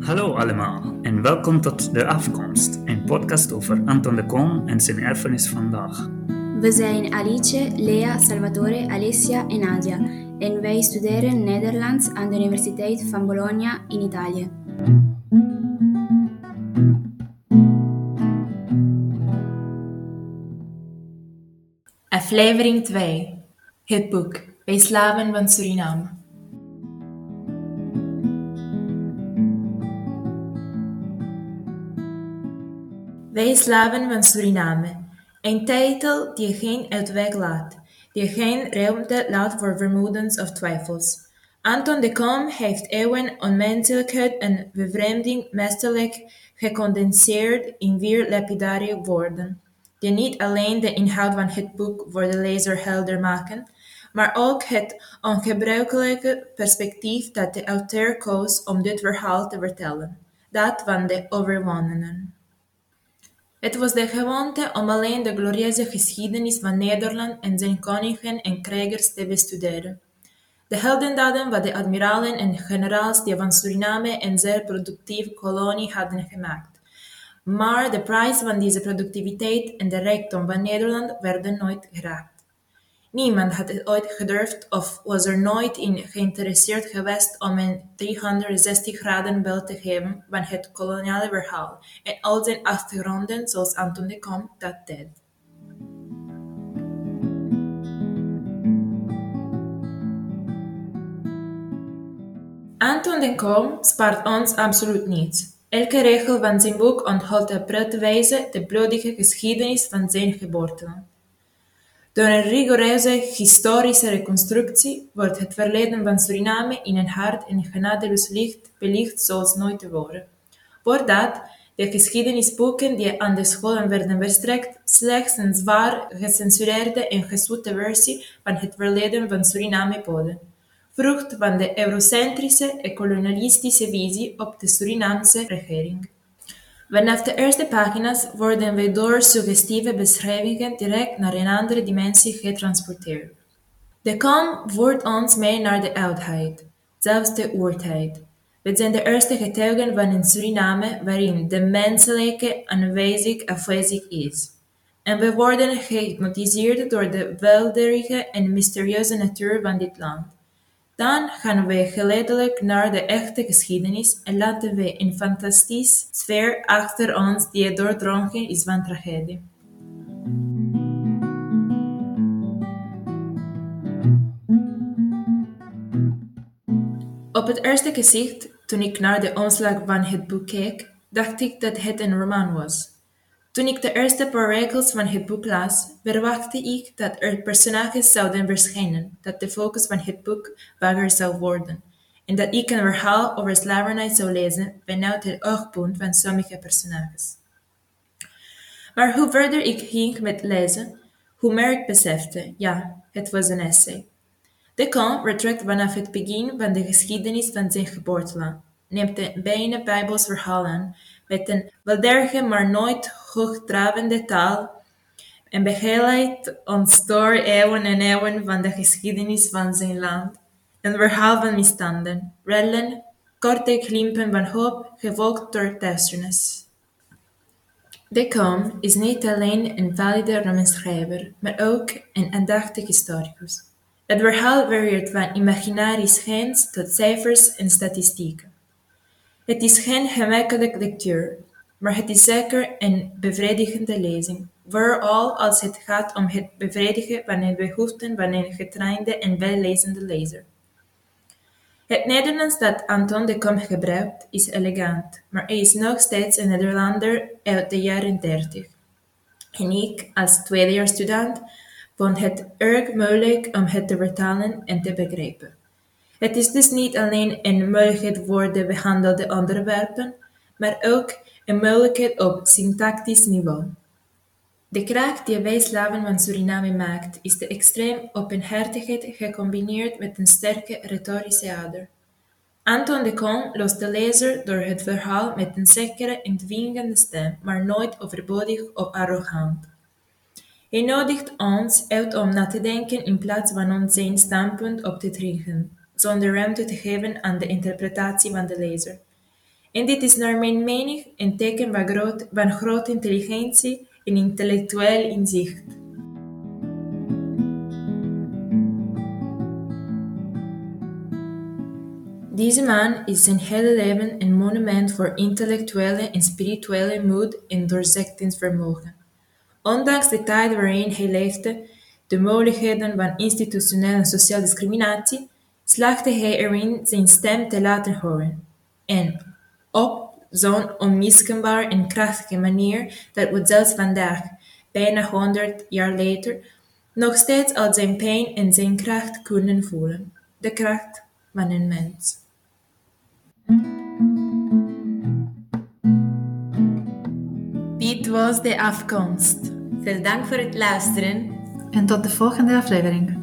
Hallo allemaal en welkom tot De Afkomst, een podcast over Anton de Kom en zijn erfenis vandaag. We zijn Alice, Lea, Salvatore, Alessia en Nadia en wij studeren Nederlands aan de Universiteit van Bologna in Italië. Aflevering 2 Het boek Wij Slaven van Suriname. Wij Slaven van Suriname. Een titel die geen uitweg laat, die geen ruimte laat voor vermoedens of twijfels. Anton de Kom heeft eeuwen onmenselijkheid en bevreemding meesterlijk gecondenseerd in vier lapidaire woorden, die niet alleen de inhoud van het boek voor de lezer helder maken, maar ook het ongebruikelijke perspectief dat de auteur koos om dit verhaal te vertellen, dat van de overwonnenen. Het was de gewoonte om alleen de glorieuze geschiedenis van Nederland en zijn koningen en krijgers te bestuderen. De heldendaden van de admiralen en generaals die van Suriname een zeer productieve kolonie hadden gemaakt. Maar de prijs van deze productiviteit en de rijkdom van Nederland werden nooit geraakt. Niemand had het ooit gedurfd of was er nooit in geïnteresseerd geweest om een 360 graden beeld te geven van het koloniale verhaal en al zijn achtergronden zoals Anton de Kom dat deed. Anton de Kom spaart ons absoluut niet. Elke regel van zijn boek onthoudt op prettige wijze de bloedige geschiedenis van zijn geboorteland. Door een rigoureuze historische reconstructie wordt het verleden van Suriname in een hard en genadeloos licht belicht zoals nooit tevoren. Voordat de geschiedenisboeken die aan de scholen werden verstrekt slechts een zwaar gecensureerde en gezoete versie van het verleden van Suriname boden, vrucht van de eurocentrische en kolonialistische visie op de Surinaamse regering. Vanaf de eerste pagina's worden wij door suggestieve beschrijvingen direct naar een andere dimensie getransporteerd. De kom voert ons mee naar de oudheid, zelfs de oertijd. We zijn de eerste getuigen van een Suriname waarin de menselijke aanwezig afwezig is. En we worden gehypnotiseerd door de welderige en mysterieuze natuur van dit land. Dan gaan we geleidelijk naar de echte geschiedenis en laten we een fantastische sfeer achter ons die doordrongen is van tragedie. Op het eerste gezicht, toen ik naar de omslag van het boek keek, dacht ik dat het een roman was. Toen ik de eerste paar van het boek las, verwachtte ik dat er personages zouden verschijnen, dat de focus van het boek vager zou worden, en dat ik een verhaal over slavernij zou lezen vanuit het oogpunt van sommige personages. Maar hoe verder ik ging met lezen, hoe meer ik besefte, ja, het was een essay. De Camp vertrekt vanaf het begin van de geschiedenis van zijn geboorteland, neemt een bijna bijbels verhaal aan, met een welderige maar nooit hoogdravende taal en begeleidt ons door eeuwen en eeuwen van de geschiedenis van zijn land. Een verhaal van misstanden, rellen, korte glimpen van hoop, gevolgd door duisternis. De Kom is niet alleen een valide romanschrijver, maar ook een aandachtig historicus. Het verhaal varieert van imaginarisch schijns tot cijfers en statistieken. Het is geen gemakkelijke lectuur, maar het is zeker een bevredigende lezing, vooral als het gaat om het bevredigen van de behoeften van een getrainde en wellezende lezer. Het Nederlands dat Anton de Kom gebruikt is elegant, maar hij is nog steeds een Nederlander uit de jaren dertig. En ik, als tweedejaarsstudent, vond het erg moeilijk om het te vertalen en te begrijpen. Het is dus niet alleen een mogelijkheid voor de behandelde onderwerpen, maar ook een mogelijkheid op syntactisch niveau. De kracht die wij slaven van Suriname maakt, is de extreem openhartigheid gecombineerd met een sterke retorische ader. Anton de Kom lost de lezer door het verhaal met een zekere en dwingende stem, maar nooit overbodig of arrogant. Hij nodigt ons uit om na te denken in plaats van ons zijn standpunt op te dringen, zonder ruimte te geven aan de interpretatie van de lezer. En dit is naar mijn mening een teken van, groot, van grote intelligentie en intellectueel inzicht. Deze man is zijn hele leven een monument voor intellectuele en spirituele moed en doorzettingsvermogen. Ondanks de tijd waarin hij leefde, de mogelijkheden van institutionele en sociale discriminatie, slaagde hij erin zijn stem te laten horen. En op zo'n onmiskenbaar en krachtige manier dat we zelfs vandaag, bijna honderd jaar later, nog steeds al zijn pijn en zijn kracht kunnen voelen. De kracht van een mens. Dit was de afkomst. Veel dank voor het luisteren. En tot de volgende aflevering.